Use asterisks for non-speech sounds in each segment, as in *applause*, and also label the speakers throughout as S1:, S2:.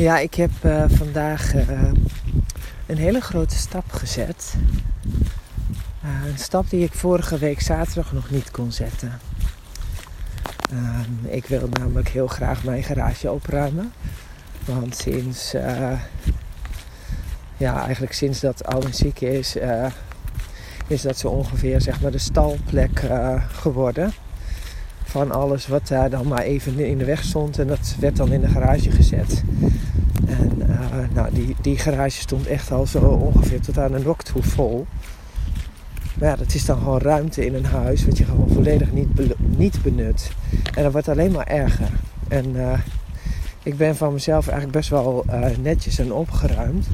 S1: Ja, ik heb uh, vandaag uh, een hele grote stap gezet. Uh, een stap die ik vorige week zaterdag nog niet kon zetten. Ehm, ik wil namelijk heel graag mijn garage opruimen. Want sinds, ja, eigenlijk sinds dat Alwin ziek is, is dat zo ongeveer zeg maar de stalplek geworden van alles wat daar dan maar even in de weg stond. En dat werd dan in de garage gezet. En uh, nou, die, die garage stond echt al zo ongeveer tot aan de nok toe vol. Maar ja, dat is dan gewoon ruimte in een huis wat je gewoon volledig niet, niet benut. En dat wordt alleen maar erger. En uh, ik ben van mezelf eigenlijk best wel uh, netjes en opgeruimd.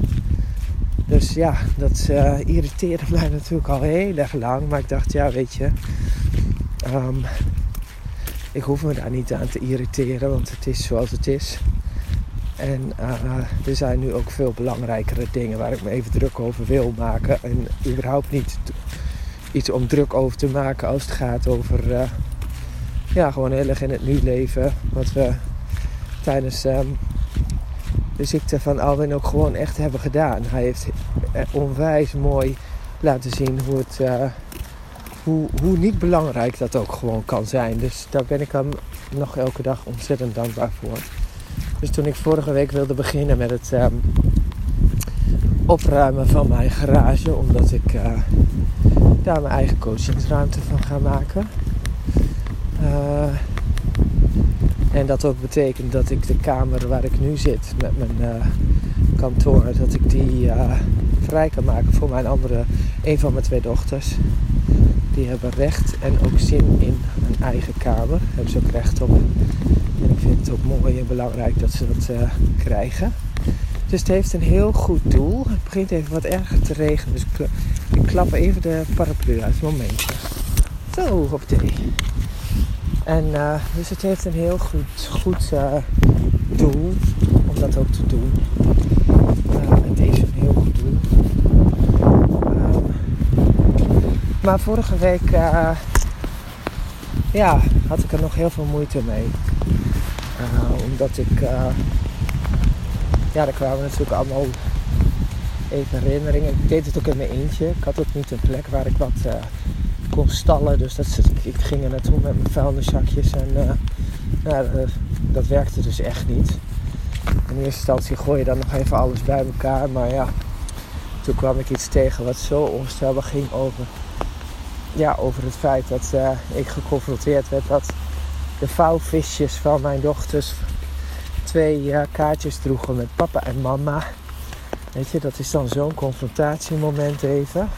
S1: Dus ja, dat irriteerde *laughs* mij natuurlijk al heel erg lang. Maar ik dacht, ja, weet je, um, ik hoef me daar niet aan te irriteren, want het is zoals het is. En uh, er zijn nu ook veel belangrijkere dingen waar ik me even druk over wil maken. En überhaupt niet iets om druk over te maken als het gaat over uh, ja, gewoon heel erg in het nu leven. Wat we tijdens um, de ziekte van Alwin ook gewoon echt hebben gedaan. Hij heeft onwijs mooi laten zien hoe het. Hoe, hoe niet belangrijk dat ook gewoon kan zijn. Dus daar ben ik hem nog elke dag ontzettend dankbaar voor. Dus toen ik vorige week wilde beginnen met het um, opruimen van mijn garage, omdat ik uh, daar mijn eigen coachingsruimte van ga maken. Uh, en dat ook betekent dat ik de kamer waar ik nu zit met mijn uh, kantoor, dat ik die vrij kan maken voor mijn andere, een van mijn twee dochters die hebben recht en ook zin in een eigen kamer. Daar hebben ze ook recht op. En ik vind het ook mooi en belangrijk dat ze dat uh, krijgen. Dus het heeft een heel goed doel. Het begint even wat erger te regenen. Dus ik, klap even de paraplu uit. Momentje. Zo, op thee. En uh, dus het heeft een heel goed, goed uh, doel om dat ook te doen. het heeft een heel goed doel. Maar vorige week uh, ja, had ik er nog heel veel moeite mee. Uh, omdat ik, uh, ja, er kwamen natuurlijk allemaal even herinneringen. Ik deed het ook in mijn eentje. Ik had ook niet een plek waar ik wat kon stallen. Dus dat, ik ging er naartoe met mijn vuilniszakjes. En ja, dat werkte dus echt niet. In eerste instantie gooi je dan nog even alles bij elkaar. Maar ja, toen kwam ik iets tegen wat zo onvoorstelbaar ging over ja, over het feit dat uh, ik geconfronteerd werd dat de vouwvisjes van mijn dochters twee uh, kaartjes droegen met papa en mama. Weet je, dat is dan zo'n confrontatiemoment even.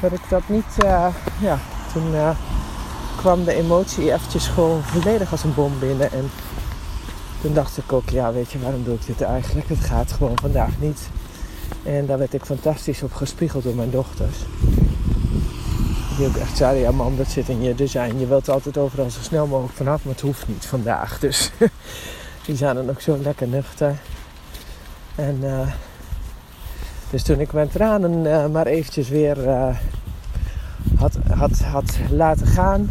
S1: Dat ik dat niet, uh, ja, toen kwam de emotie eventjes gewoon volledig als een bom binnen. En toen dacht ik ook, ja, weet je, waarom doe ik dit eigenlijk? Het gaat gewoon vandaag niet. En daar werd ik fantastisch op gespiegeld door mijn dochters. Die ook echt zeiden, ja man, dat zit in je design. Je wilt altijd overal zo snel mogelijk vanaf, maar het hoeft niet vandaag. Dus *laughs* die zijn ook zo lekker nuchter. En uh, dus toen ik mijn tranen uh, maar eventjes weer uh, had, had, had laten gaan.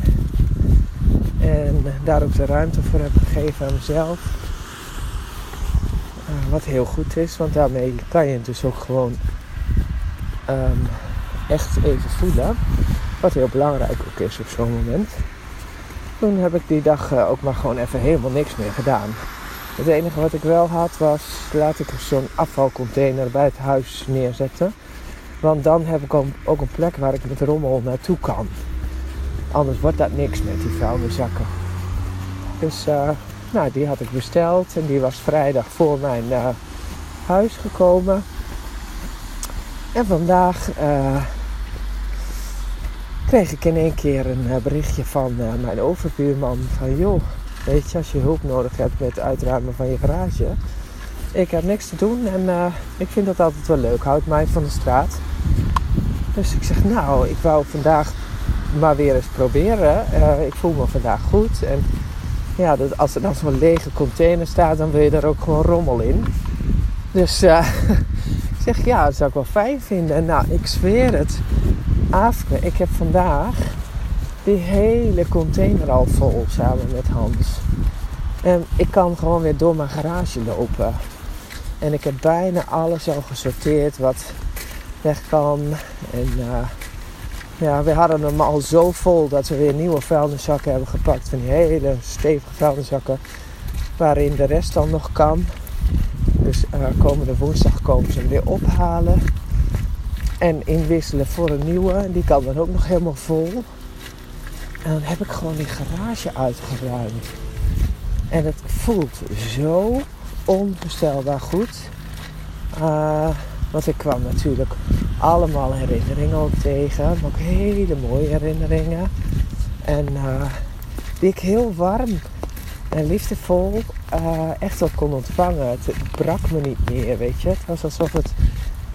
S1: En daar ook de ruimte voor heb gegeven aan mezelf. wat heel goed is, want daarmee kan je dus ook gewoon um, echt even voelen. Wat heel belangrijk ook is op zo'n moment. Toen heb ik die dag eh, ook maar gewoon even helemaal niks meer gedaan. Het enige wat ik wel had was, laat ik zo'n afvalcontainer bij het huis neerzetten. Want dan heb ik ook een plek waar ik met rommel naartoe kan. Anders wordt dat niks met die vuilniszakken. Dus uh, nou, die had ik besteld en die was vrijdag voor mijn uh, huis gekomen. En vandaag kreeg ik in één keer een eh, berichtje van uh, mijn overbuurman van joh, weet je, als je hulp nodig hebt met het uitruimen van je garage, ik heb niks te doen en uh, ik vind dat altijd wel leuk, houd mij van de straat. Dus ik zeg nou, ik wou vandaag maar weer eens proberen. ik voel me vandaag goed en ja, dat, als er dan zo'n lege container staat, dan wil je daar ook gewoon rommel in. Dus *laughs* ik zeg ja, dat zou ik wel fijn vinden. En nou, ik zweer het Afke, ik heb vandaag die hele container al vol samen met Hans. En ik kan gewoon weer door mijn garage lopen. En ik heb bijna alles al gesorteerd wat weg kan. En uh, ja, we hadden hem al zo vol dat we weer nieuwe vuilniszakken hebben gepakt. Van die hele stevige vuilniszakken. Waarin de rest dan nog kan. Dus uh, komende woensdag komen ze hem weer ophalen. En inwisselen voor een nieuwe. Die kan dan ook nog helemaal vol. En dan heb ik gewoon die garage uitgeruimd. En het voelt zo onvoorstelbaar goed. Uh, want ik kwam natuurlijk allemaal herinneringen ook tegen. Maar ook hele mooie herinneringen. En uh, die ik heel warm en liefdevol uh, echt wel kon ontvangen. Het brak me niet meer, weet je. Het was alsof het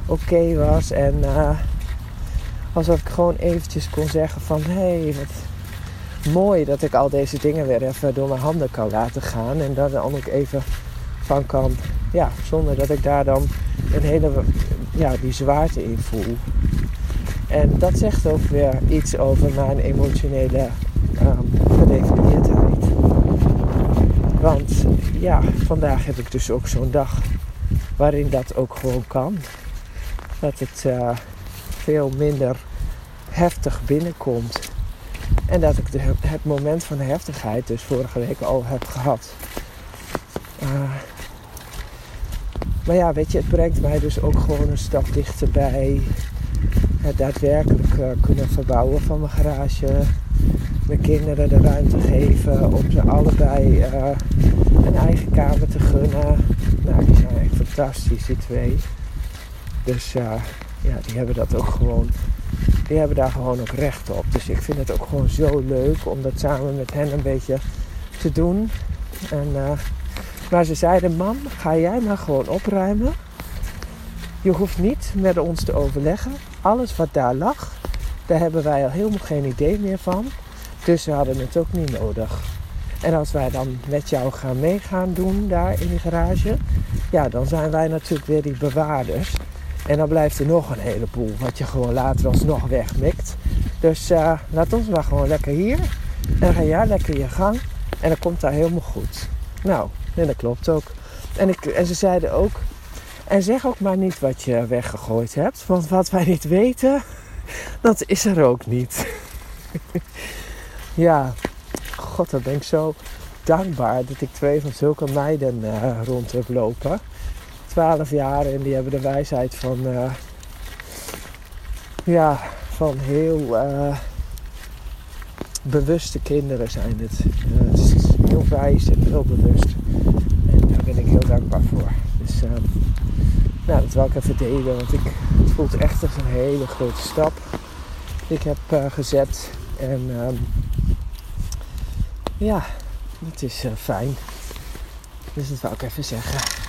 S1: oké was. En uh, alsof ik gewoon eventjes kon zeggen van... Hé, hey, wat mooi dat ik al deze dingen weer even door mijn handen kan laten gaan. En daar dan ook even van kan... Ja, zonder dat ik daar dan een hele... Ja, die zwaarte in voel. En dat zegt ook weer iets over mijn emotionele um, gedefinieerdheid. Want ja, vandaag heb ik dus ook zo'n dag waarin dat ook gewoon kan. Dat het uh, veel minder heftig binnenkomt. En dat ik de, het moment van heftigheid dus vorige week al heb gehad. Uh, maar ja, weet je, het brengt mij dus ook gewoon een stap dichterbij het daadwerkelijk uh, kunnen verbouwen van mijn garage. Mijn kinderen de ruimte geven om ze allebei een eigen kamer te gunnen. Nou, die zijn echt fantastisch, die twee. Dus uh, ja, die hebben dat ook gewoon. Die hebben daar gewoon ook recht op. Dus ik vind het ook gewoon zo leuk om dat samen met hen een beetje te doen. En, maar ze zeiden, mam, ga jij maar gewoon opruimen. Je hoeft niet met ons te overleggen. Alles wat daar lag, daar hebben wij al helemaal geen idee meer van. Dus we hadden het ook niet nodig. En als wij dan met jou gaan meegaan doen daar in die garage, ja, dan zijn wij natuurlijk weer die bewaarders. En dan blijft er nog een heleboel wat je gewoon later alsnog wegmikt. Dus uh, laat ons maar gewoon lekker hier. En ga jij lekker je gang. En dan komt daar helemaal goed. Nou, en dat klopt ook. En, ik, en ze zeiden ook, en zeg ook maar niet wat je weggegooid hebt. Want wat wij niet weten, *laughs* dat is er ook niet. *laughs* ja, god, dan ben ik zo dankbaar dat ik twee van zulke meiden uh, rond heb lopen. 12 jaar en die hebben de wijsheid van, uh, ja, van heel uh, bewuste kinderen zijn het. het is heel wijs en heel bewust. En daar ben ik heel dankbaar voor. Dus uh, nou, dat wil ik even delen, want ik, voelt echt een hele grote stap ik heb gezet. En um, ja, het is fijn. Dus dat wil ik even zeggen.